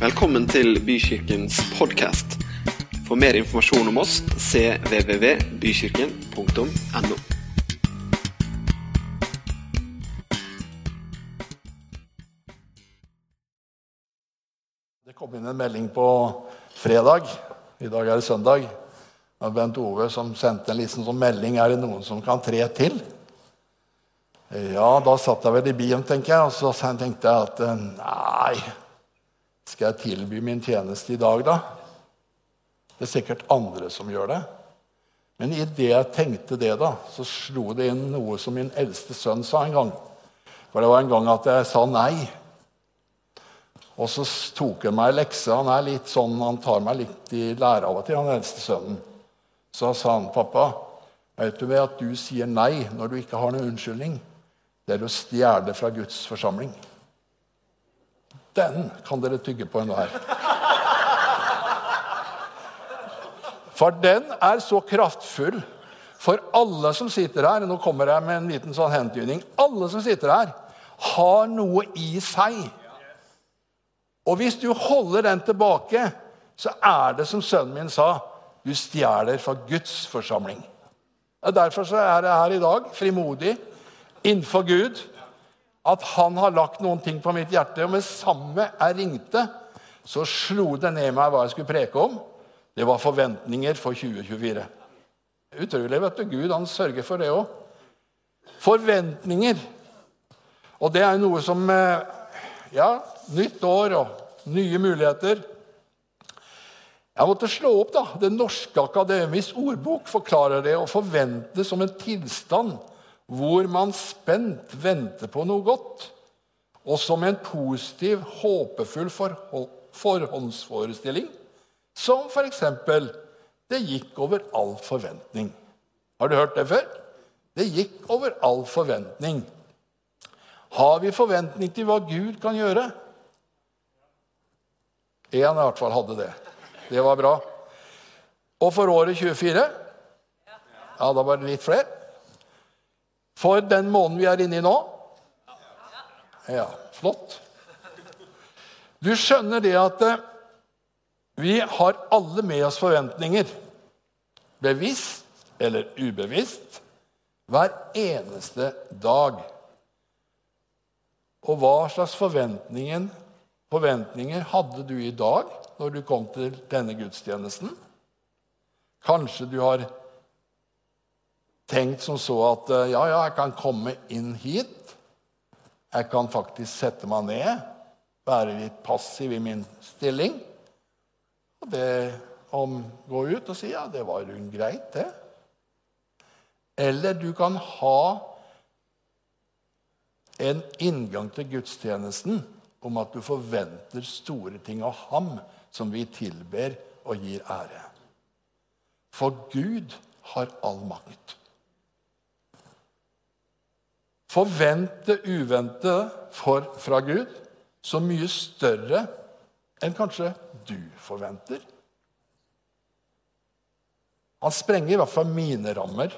Velkommen til Bykirkens podkast. For mer informasjon om oss cvvvbykirken.no. Det kom inn en melding på fredag. I dag er det søndag. Var Bent Ove som sendte en liten sånn melding. Er det noen som kan tre til? Ja, da satt jeg vel i bilen, tenker jeg. Og så tenkte jeg at eh, nei, skal jeg tilby min tjeneste i dag, da? Det er sikkert andre som gjør det. Men idet jeg tenkte det, da, så slo det inn noe som min eldste sønn sa en gang. For det var en gang at jeg sa nei. Og så tok han meg lekse. Han er litt sånn, han tar meg litt i lære av og til, han eldste sønnen. Så sa han, 'Pappa, vet du ved at du sier nei når du ikke har noen unnskyldning?' Det er å stjele fra Guds forsamling. Den kan dere tygge på enhver. For den er så kraftfull for alle som sitter her. Nå kommer jeg med en liten sånn hentydning. Alle som sitter her, har noe i seg. Og hvis du holder den tilbake, så er det som sønnen min sa du stjeler fra Guds forsamling. Derfor er jeg her i dag, frimodig innenfor Gud. At han har lagt noen ting på mitt hjerte. Og med samme jeg ringte, så slo det ned meg hva jeg skulle preke om. Det var forventninger for 2024. Utrolig, vet du. Gud han sørger for det òg. Forventninger. Og det er noe som eh, Ja, nytt år og nye muligheter. Jeg måtte slå opp da. Det norske akademis ordbok forklarer det å forvente som en tilstand hvor man spent venter på noe godt, og som en positiv, håpefull forhåndsforestilling, som f.eks.: For det gikk over all forventning. Har du hørt det før? Det gikk over all forventning. Har vi forventning til hva Gud kan gjøre? Én i hvert fall hadde det. Det var bra. Og for året 24? Ja, da var det litt flere. For den måneden vi er inne i nå? Ja, flott. Du skjønner det at eh, vi har alle med oss forventninger. Bevisst eller ubevisst. Hver eneste dag. Og hva slags forventninger, forventninger hadde du i dag når du kom til denne gudstjenesten? Kanskje du har tenkt som så at eh, ja, ja, jeg kan komme inn hit. Jeg kan faktisk sette meg ned, være litt passiv i min stilling. Og det om gå ut og si ja, det var greit, det. Eller du kan ha en inngang til gudstjenesten om at du forventer store ting av ham som vi tilber og gir ære. For Gud har all makt. Forvente uventede for, fra Gud så mye større enn kanskje du forventer. Han sprenger i hvert fall mine rammer.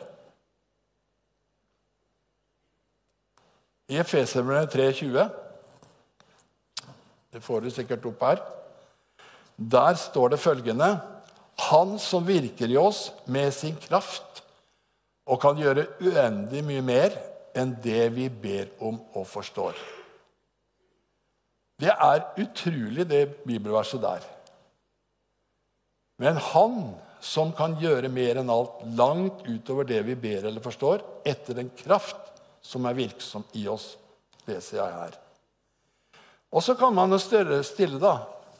I Efeserbrevet 3,20 Det får du sikkert opp her. Der står det følgende Han som virker i oss med sin kraft og kan gjøre uendelig mye mer enn det vi ber om og forstår. Det er utrolig, det bibelverset der. Men Han som kan gjøre mer enn alt, langt utover det vi ber eller forstår, etter den kraft som er virksom i oss, leser jeg her. Og så kan man stille, da,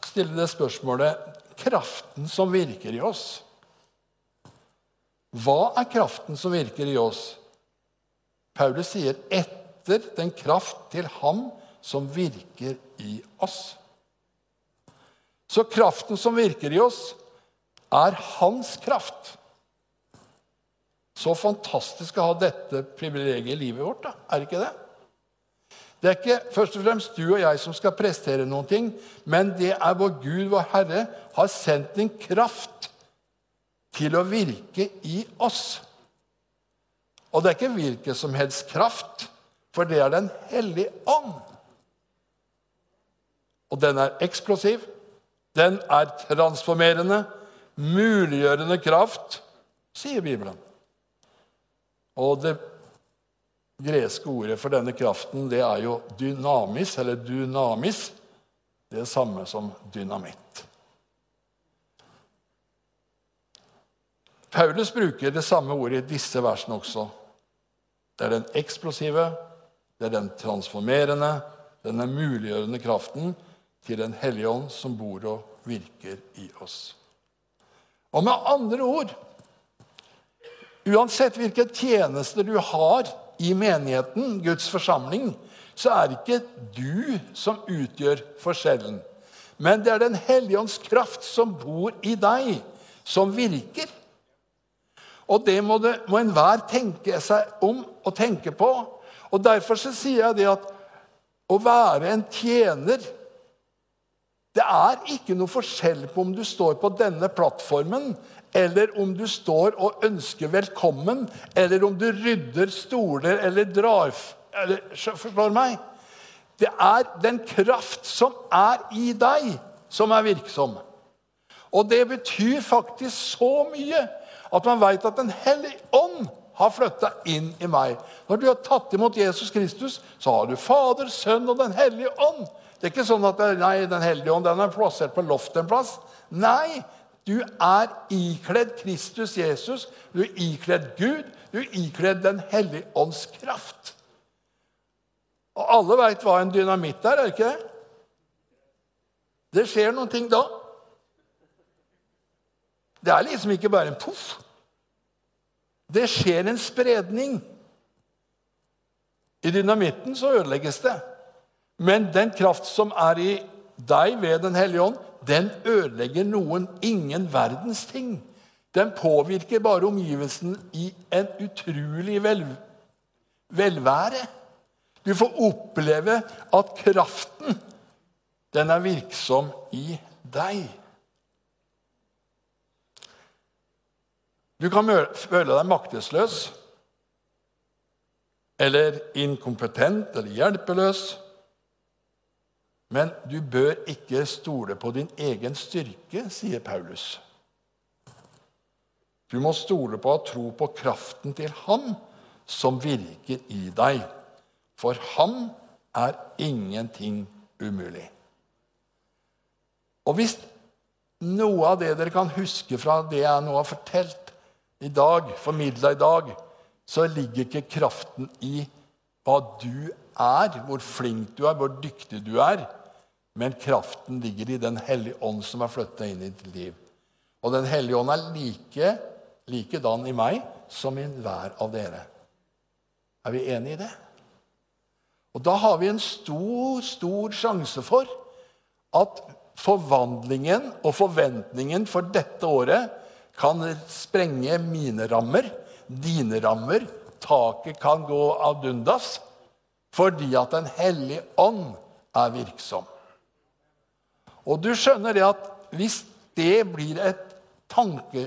stille det spørsmålet kraften som virker i oss. Hva er kraften som virker i oss? Paulus sier 'etter den kraft til ham som virker i oss'. Så kraften som virker i oss, er hans kraft. Så fantastisk å ha dette privilegiet i livet vårt, da. er det ikke det? Det er ikke først og fremst du og jeg som skal prestere noen ting, men det er vår Gud, vår Herre, har sendt en kraft til å virke i oss. Og det er ikke hvilken som helst kraft, for det er Den hellige ånd. Og den er eksplosiv, Den er transformerende, muliggjørende kraft, sier Bibelen. Og det greske ordet for denne kraften det er jo dynamis, eller dynamis. Det samme som dynamitt. Paulus bruker det samme ordet i disse versene også. Det er den eksplosive, det er den transformerende, den muliggjørende kraften til Den hellige ånd som bor og virker i oss. Og med andre ord Uansett hvilke tjenester du har i menigheten, Guds forsamling, så er det ikke du som utgjør forskjellen. Men det er Den hellige ånds kraft som bor i deg, som virker. Og det må, det, må enhver tenke seg om og tenke på. Og Derfor så sier jeg det at å være en tjener Det er ikke noe forskjell på om du står på denne plattformen, eller om du står og ønsker velkommen, eller om du rydder stoler eller drar eller, Forstår meg? Det er den kraft som er i deg, som er virksom. Og det betyr faktisk så mye at man veit at Den hellige ånd har flytta inn i meg. Når du har tatt imot Jesus Kristus, så har du Fader, Sønn og Den hellige ånd. Det er ikke sånn at nei, Den hellige ånd den er plassert på loftet en plass. Nei, du er ikledd Kristus Jesus. Du er ikledd Gud. Du er ikledd Den hellige ånds kraft. Og alle veit hva en dynamitt er, er det ikke det? Det skjer noen ting da. Det er liksom ikke bare en poff. Det skjer en spredning. I dynamitten så ødelegges det. Men den kraft som er i deg ved Den hellige ånd, den ødelegger noen ingen verdens ting. Den påvirker bare omgivelsen i en utrolig vel, velvære. Du får oppleve at kraften, den er virksom i deg. Du kan føle deg maktesløs eller inkompetent eller hjelpeløs. Men du bør ikke stole på din egen styrke, sier Paulus. Du må stole på og tro på kraften til Ham som virker i deg. For Ham er ingenting umulig. Og hvis noe av det dere kan huske fra det jeg nå har fortalt, i dag, formidla i dag, så ligger ikke kraften i hva du er, hvor flink du er, hvor dyktig du er. Men kraften ligger i Den hellige ånd som er flytta inn i ditt liv. Og Den hellige ånd er like, likedan i meg som i hver av dere. Er vi enige i det? Og Da har vi en stor, stor sjanse for at forvandlingen og forventningen for dette året kan sprenge mine rammer, dine rammer. Taket kan gå ad undas fordi at Den hellige ånd er virksom. Og du skjønner det at hvis det blir et tanke,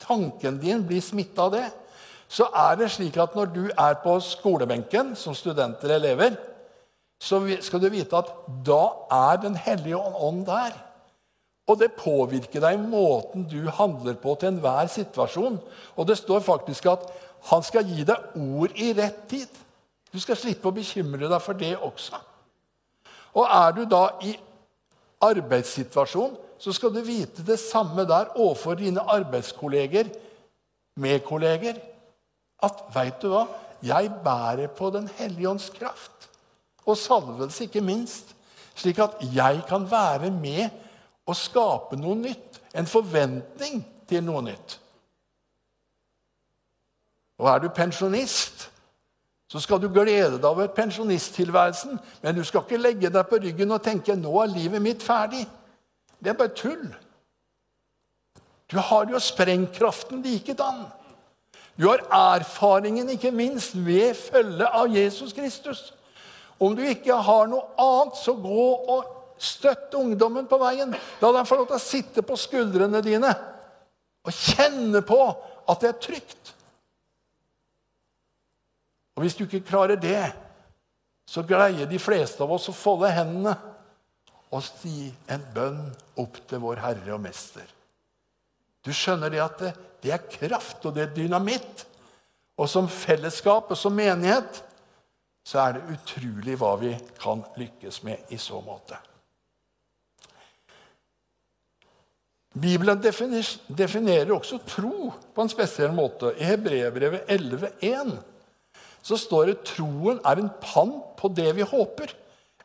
tanken din blir smitta av det, så er det slik at når du er på skolebenken som studenter eller elever, så skal du vite at da er Den hellige ånd der. Og det påvirker deg i måten du handler på til enhver situasjon. Og det står faktisk at han skal gi deg ord i rett tid. Du skal slippe å bekymre deg for det også. Og er du da i arbeidssituasjon, så skal du vite det samme der overfor dine arbeidskolleger, medkolleger. At veit du hva? Jeg bærer på Den hellige ånds kraft. Og salvelse, ikke minst. Slik at jeg kan være med å skape noe nytt. En forventning til noe nytt. Og er du pensjonist, så skal du glede deg over pensjonisttilværelsen. Men du skal ikke legge deg på ryggen og tenke 'nå er livet mitt ferdig'. Det er bare tull. Du har jo sprengkraften likedan. Du har erfaringen, ikke minst, ved følge av Jesus Kristus. Om du ikke har noe annet, så gå og Støtt ungdommen på veien. La dem få lov til å sitte på skuldrene dine og kjenne på at det er trygt. Og Hvis du ikke klarer det, så greier de fleste av oss å folde hendene og si en bønn opp til vår Herre og Mester. Du skjønner det at det, det er kraft, og det er dynamitt. Og som fellesskap og som menighet så er det utrolig hva vi kan lykkes med i så måte. Bibelen definerer også tro på en spesiell måte. I Hebrevbrevet 11,1 så står det troen er en pant på det vi håper.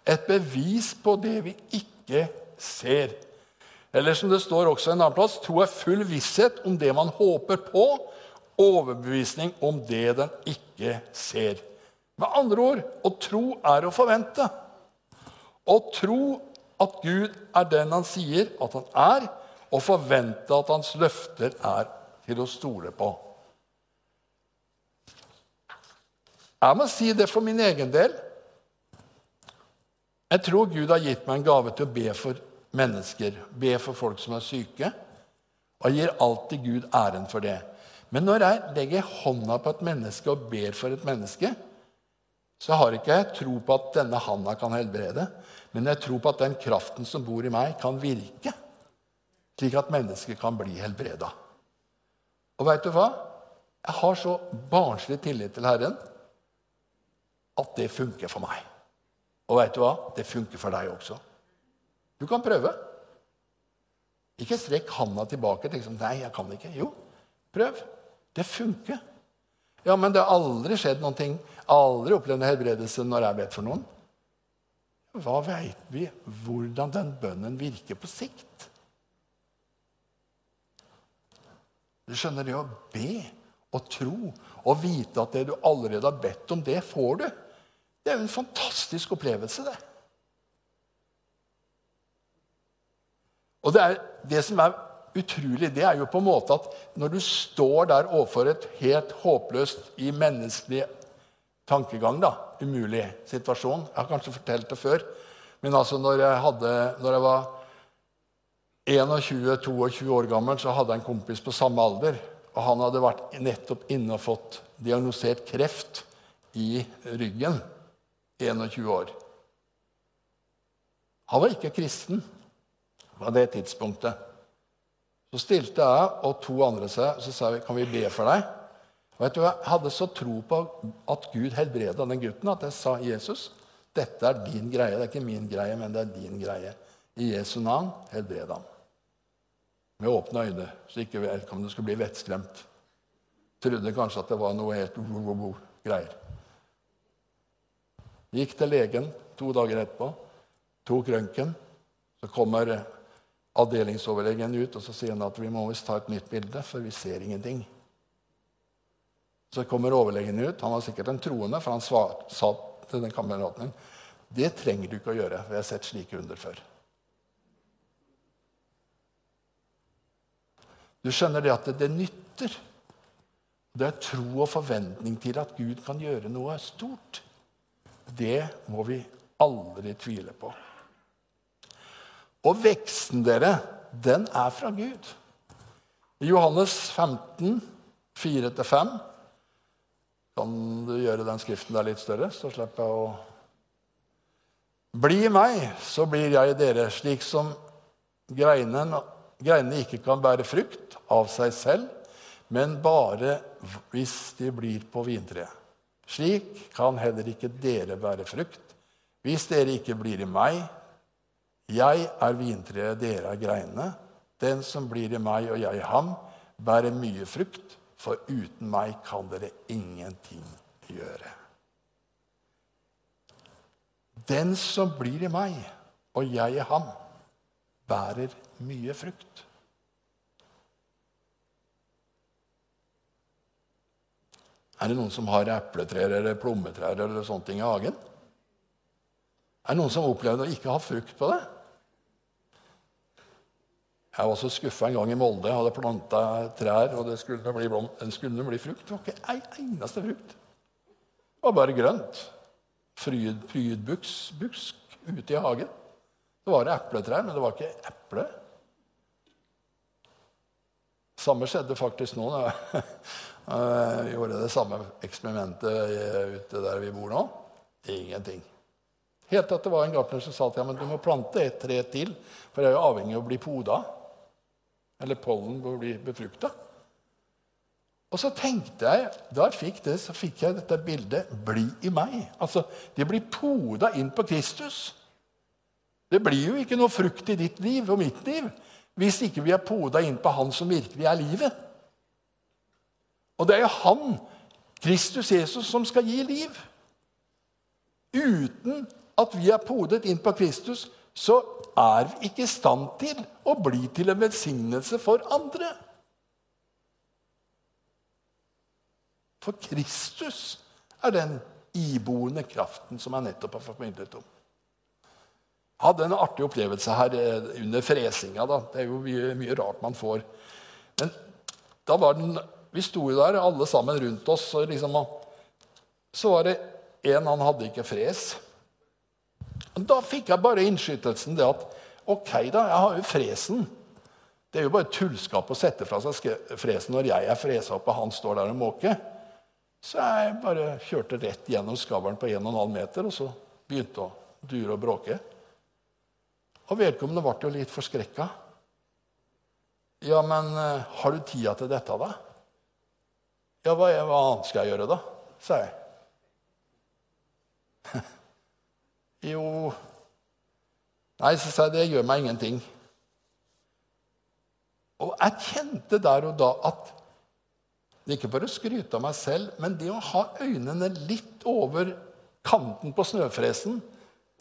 Et bevis på det vi ikke ser. Eller som det står også en annen plass, tro er full visshet om det man håper på. Overbevisning om det den ikke ser. Med andre ord å tro er å forvente. Å tro at Gud er den han sier at han er, og forvente at hans løfter er til å stole på. Jeg må si det for min egen del. Jeg tror Gud har gitt meg en gave til å be for mennesker, be for folk som er syke. Og jeg gir alltid Gud æren for det. Men når jeg legger hånda på et menneske og ber for et menneske, så har ikke jeg tro på at denne handa kan helbrede, men jeg tror på at den kraften som bor i meg, kan virke slik at mennesker kan bli helbreda. Og veit du hva? Jeg har så barnslig tillit til Herren at det funker for meg. Og veit du hva? Det funker for deg også. Du kan prøve. Ikke strekk handa tilbake og tenk sånn Nei, jeg kan ikke. Jo, prøv. Det funker. Ja, men det har aldri skjedd noen ting. Aldri opplevd helbredelse når jeg vet for noen. Hva veit vi hvordan den bønnen virker på sikt? Du skjønner, det å be og tro og vite at det du allerede har bedt om, det får du. Det er jo en fantastisk opplevelse, det. Og det, er, det som er utrolig, det er jo på en måte at når du står der overfor et helt håpløst i menneskelig tankegang, da, umulig situasjon Jeg har kanskje fortalt det før, men altså når jeg, hadde, når jeg var 21-22 år gammel så hadde jeg en kompis på samme alder. og Han hadde vært nettopp inne og fått diagnosert kreft i ryggen. 21 år. Han var ikke kristen på det tidspunktet. Så stilte jeg og to andre seg så sa vi, kan vi be for deg. Og vet du, Jeg hadde så tro på at Gud helbreda den gutten at jeg sa Jesus, dette er din greie. Det er ikke min greie, men det er din greie. I Jesu navn, helbred ham. Med åpne øyne, så ikke vedkommende skulle bli vettskremt. Trodde kanskje at det var noe helt greier. Gikk til legen to dager etterpå, tok røntgen. Så kommer avdelingsoverlegen ut og så sier han at vi må visst ta et nytt bilde, for vi ser ingenting. Så kommer overlegen ut. Han var sikkert en troende, for han sa til den kameraten det trenger du ikke å gjøre, for jeg har sett slike under før. Du skjønner det at det, det nytter. Det er tro og forventning til at Gud kan gjøre noe stort. Det må vi aldri tvile på. Og veksten, dere, den er fra Gud. I Johannes 15, 4-5 Kan du gjøre den skriften der litt større, så slipper jeg å Bli meg, så blir jeg dere, slik som greinen Greinene ikke kan bære frukt av seg selv, men bare hvis de blir på vintreet. Slik kan heller ikke dere bære frukt hvis dere ikke blir i meg. Jeg er vintreet, dere er greinene. Den som blir i meg og jeg i ham, bærer mye frukt, for uten meg kan dere ingenting gjøre. Den som blir i meg og jeg i ham, bærer mye frukt. Er det noen som har epletrær eller plommetrær eller sånne ting i hagen? Er det noen som opplevde å ikke ha frukt på det? Jeg var så skuffa en gang i Molde. Jeg hadde planta trær, og det skulle bli, blom, det skulle bli frukt. Det var ikke ei eneste frukt. Det var bare grønt. Prydbusk ute i hagen. Det var epletrær, men det var ikke eple. Samme skjedde faktisk nå. Jeg gjorde det samme eksperimentet ute der vi bor nå. Ingenting. Helt til det var en gartner som sa til ja, men du må plante et tre til, for jeg er jo avhengig av å bli poda. Eller pollen bør bli befrukta. Og så tenkte jeg, Da jeg fikk det, så fikk jeg dette bildet 'bli i meg'. Altså, De blir poda inn på Kristus. Det blir jo ikke noe frukt i ditt liv og mitt liv hvis ikke vi er poda inn på Han som virkelig er livet. Og det er jo Han, Kristus Jesus, som skal gi liv. Uten at vi er podet inn på Kristus, så er vi ikke i stand til å bli til en velsignelse for andre. For Kristus er den iboende kraften som jeg nettopp har formidlet om. Hadde en artig opplevelse her eh, under fresinga. Da. Det er jo mye, mye, rart man får. Men da var den, Vi sto jo der alle sammen rundt oss, og liksom, så var det en han hadde ikke fres. Da fikk jeg bare innskytelsen det at ok, da, jeg har jo fresen. Det er jo bare tullskap å sette fra seg fresen når jeg er fresa opp og han står der og måker. Så jeg bare kjørte rett gjennom skavlen på 1,5 meter, og så begynte å dure og bråke. Og vedkommende ble jo litt forskrekka. Ja, men uh, har du tida til dette, da? Ja, hva, hva annet skal jeg gjøre, da? sa jeg. jo Nei, så sa jeg, det gjør meg ingenting. Og jeg kjente der og da at det er ikke for å skryte av meg selv, men det å ha øynene litt over kanten på snøfresen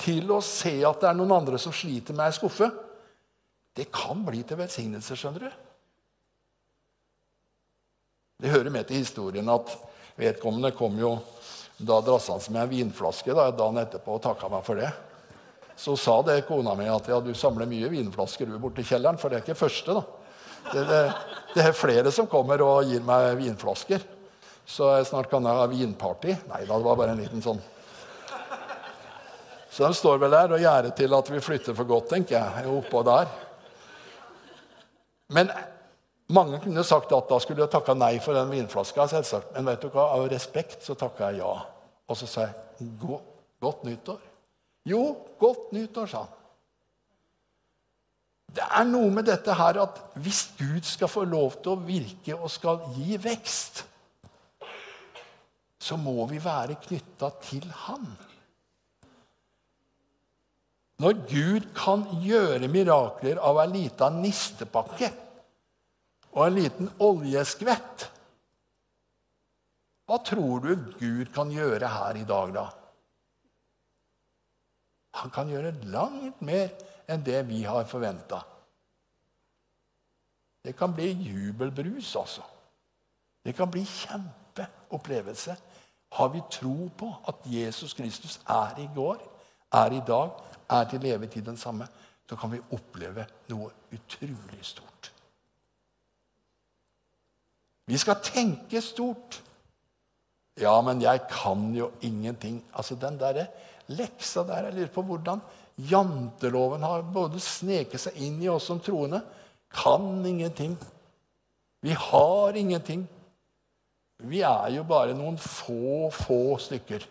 til å se at det er noen andre som sliter med ei skuffe, det kan bli til velsignelse, skjønner du. Det hører med til historien at vedkommende kom jo da drassende med en vinflaske da, dagen etterpå og takka meg for det. Så sa det kona mi at ja, du samler mye vinflasker du borti kjelleren, for det er ikke første. da. Det, det, det, er flere som kommer og gir meg vinflasker. Så snart kan jeg ha vinparty. Nei da, det var bare en liten sånn. Så de står vel der og gjerder til at vi flytter for godt, tenker jeg. oppå der. Men mange kunne sagt at da skulle jeg takka nei for den vinflaska. selvsagt. Men vet du hva? av respekt så takka jeg ja. Og så sa jeg godt nyttår. Jo, godt nyttår, sa han. Det er noe med dette her at hvis Gud skal få lov til å virke og skal gi vekst, så må vi være knytta til Han. Når Gud kan gjøre mirakler av ei lita nistepakke og en liten oljeskvett, hva tror du Gud kan gjøre her i dag, da? Han kan gjøre langt mer enn det vi har forventa. Det kan bli jubelbrus, altså. Det kan bli kjempeopplevelse. Har vi tro på at Jesus Kristus er i går, er i dag, er til levetid den samme, så kan vi oppleve noe utrolig stort. Vi skal tenke stort. Ja, men jeg kan jo ingenting. Altså, Den der leksa der Jeg lurer på hvordan janteloven har både sneket seg inn i oss som troende. Kan ingenting. Vi har ingenting. Vi er jo bare noen få, få stykker.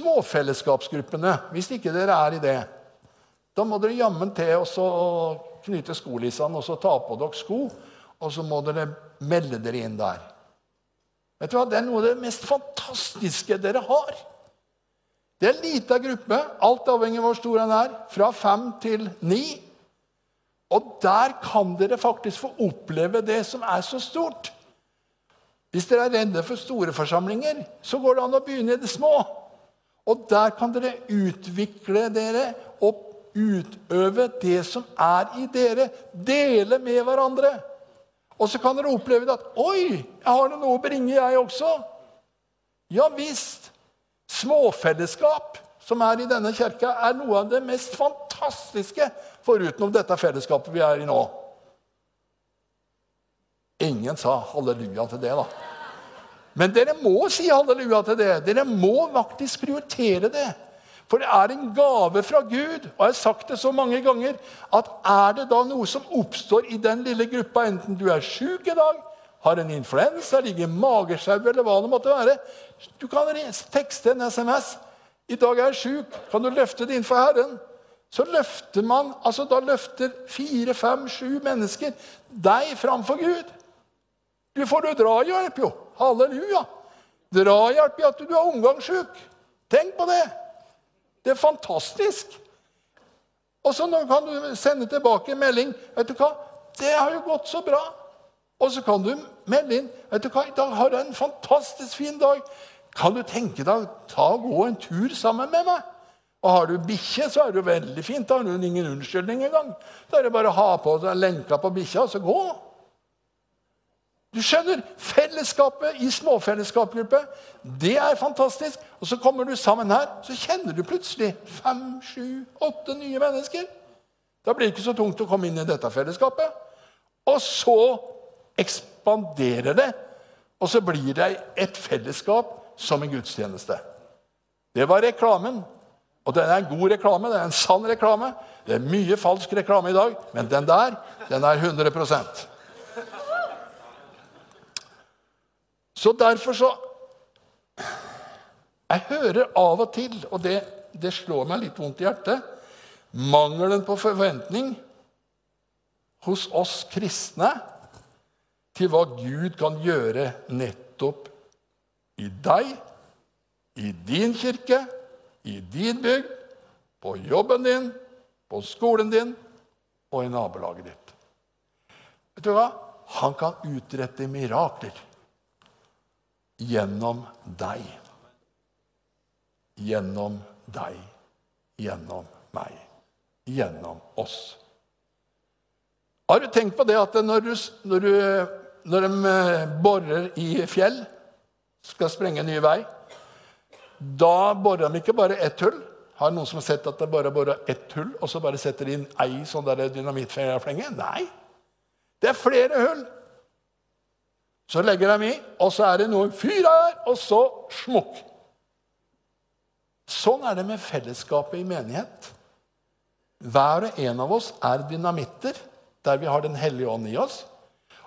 Småfellesskapsgruppene, hvis ikke dere er i det, da må dere jammen til så knyte skolissene og så ta på dere sko, og så må dere melde dere inn der. Vet du hva? Det er noe av det mest fantastiske dere har. Det er en lita gruppe, alt avhengig av hvor stor den er, fra fem til ni. Og der kan dere faktisk få oppleve det som er så stort. Hvis dere er redde for store forsamlinger, så går det an å begynne i det små. Og der kan dere utvikle dere og utøve det som er i dere. Dele med hverandre. Og så kan dere oppleve at 'Oi, jeg har noe å bringe, jeg også'. Ja visst. Småfellesskap som er i denne kirka, er noe av det mest fantastiske foruten dette fellesskapet vi er i nå. Ingen sa halleluja til det, da. Men dere må si halleluja til det. Dere må faktisk prioritere det. For det er en gave fra Gud. Og jeg har sagt det så mange ganger at er det da noe som oppstår i den lille gruppa, enten du er sjuk i dag, har en influensa, ligger magesjau eller hva det måtte være. Du kan tekste en SMS. 'I dag er jeg sjuk. Kan du løfte det innenfor Herren?' Så løfter man, altså Da løfter fire, fem, sju mennesker deg framfor Gud. Du får jo drahjelp, jo. Halleluja. Drahjelp i at du er omgangssjuk. Tenk på det. Det er fantastisk. Og så kan du sende tilbake en melding. 'Vet du hva? Det har jo gått så bra.' Og så kan du melde inn 'Vet du hva? I dag har jeg en fantastisk fin dag. Kan du tenke deg å gå en tur sammen med meg?' Og har du bikkje, så er det jo veldig fint. Da har du ingen unnskyldning engang. Da er det bare å ha på deg lenka på bikkja og så gå. Du skjønner, Fellesskapet i småfellesskapsgruppe, det er fantastisk. Og så kommer du sammen her, så kjenner du plutselig fem, sju, åtte nye mennesker. Da blir det ikke så tungt å komme inn i dette fellesskapet. Og så ekspanderer det, og så blir det et fellesskap som en gudstjeneste. Det var reklamen. Og den er en god reklame, det er en sann reklame. Det er mye falsk reklame i dag, men den der, den er 100 Så derfor så Jeg hører av og til, og det, det slår meg litt vondt i hjertet, mangelen på forventning hos oss kristne til hva Gud kan gjøre nettopp i deg, i din kirke, i din bygd, på jobben din, på skolen din og i nabolaget ditt. Vet du hva? Han kan utrette mirakler gjennom deg. Gjennom deg. Gjennom meg. Gjennom oss. Har du tenkt på det at når, du, når, du, når de eh, borer i fjell, skal sprenge en ny vei, da borer de ikke bare ett hull. Har noen som har sett at det bare borer ett hull, og så bare setter de inn ei sånn dynamittflenge? Nei. Det er flere hull. Så legger de i, og så er det noen fyr her, og så smukk. Sånn er det med fellesskapet i menighet. Hver og en av oss er dynamitter der vi har Den hellige ånd i oss.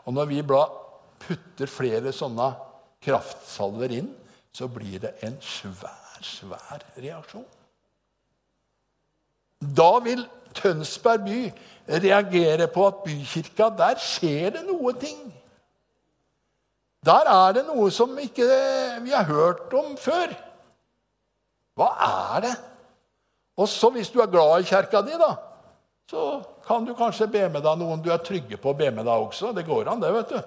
Og når vi putter flere sånne kraftsalver inn, så blir det en svær, svær reaksjon. Da vil Tønsberg by reagere på at bykirka, der skjer det noe ting. Der er det noe som ikke vi har hørt om før. Hva er det? Og så Hvis du er glad i kjerka di, da, så kan du kanskje be med deg noen du er trygge på å be med deg også. Det går an, det, vet du.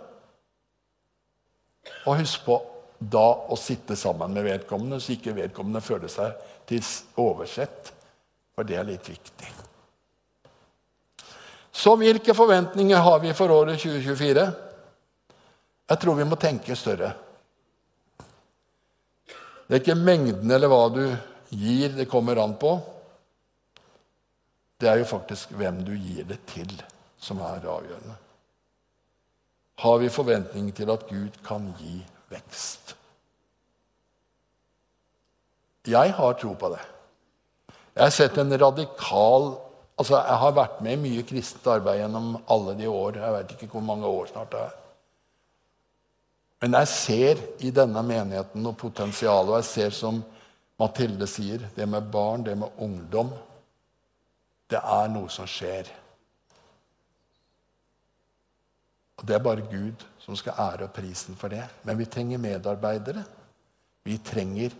Og husk på da å sitte sammen med vedkommende, så ikke vedkommende føler seg til oversett. For det er litt viktig. Så hvilke forventninger har vi for året 2024? Jeg tror vi må tenke større. Det er ikke mengden eller hva du gir, det kommer an på. Det er jo faktisk hvem du gir det til, som er avgjørende. Har vi forventning til at Gud kan gi vekst? Jeg har tro på det. Jeg har sett en radikal altså Jeg har vært med i mye kristent arbeid gjennom alle de år. Jeg vet ikke hvor mange år snart det er. Men jeg ser i denne menigheten noe potensial, og jeg ser, som Mathilde sier, det med barn, det med ungdom Det er noe som skjer. Og Det er bare Gud som skal ære prisen for det. Men vi trenger medarbeidere. Vi trenger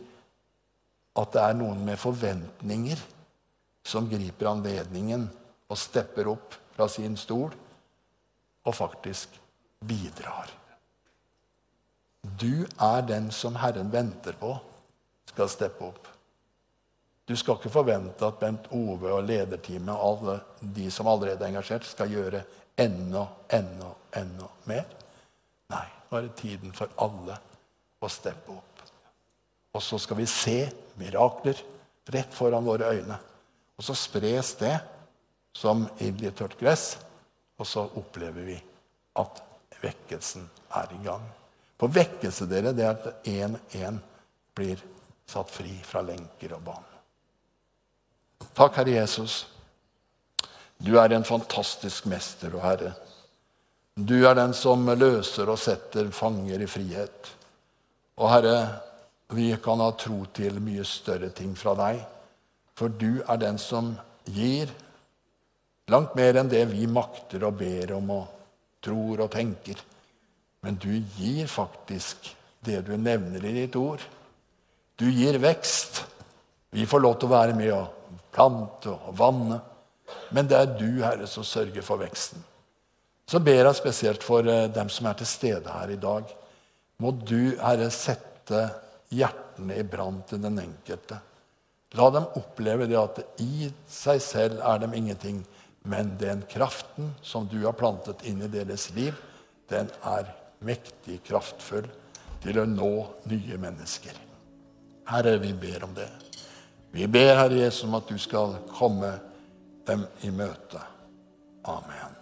at det er noen med forventninger som griper anledningen og stepper opp fra sin stol og faktisk bidrar. Du er den som Herren venter på skal steppe opp. Du skal ikke forvente at Bent Ove og lederteamet og alle de som allerede er engasjert, skal gjøre enda, enda, enda mer. Nei, nå er det tiden for alle å steppe opp. Og så skal vi se mirakler rett foran våre øyne. Og så spres det som ild i tørt gress, og så opplever vi at vekkelsen er i gang. For vekkelse dere, det er at én én blir satt fri fra lenker og bånd. Takk, Herre Jesus. Du er en fantastisk mester og herre. Du er den som løser og setter fanger i frihet. Og Herre, vi kan ha tro til mye større ting fra deg, for du er den som gir langt mer enn det vi makter og ber om og tror og tenker. Men du gir faktisk det du nevner i ditt ord. Du gir vekst. Vi får lov til å være med og plante og vanne. Men det er du, Herre, som sørger for veksten. Så ber jeg spesielt for eh, dem som er til stede her i dag. Må du, Herre, sette hjertene i brann til den enkelte. La dem oppleve det at i seg selv er dem ingenting, men den kraften som du har plantet inn i deres liv, den er mektig kraftfull til å nå nye mennesker. Herre, vi ber om det. Vi ber, Herre Jesus, om at du skal komme dem i møte. Amen.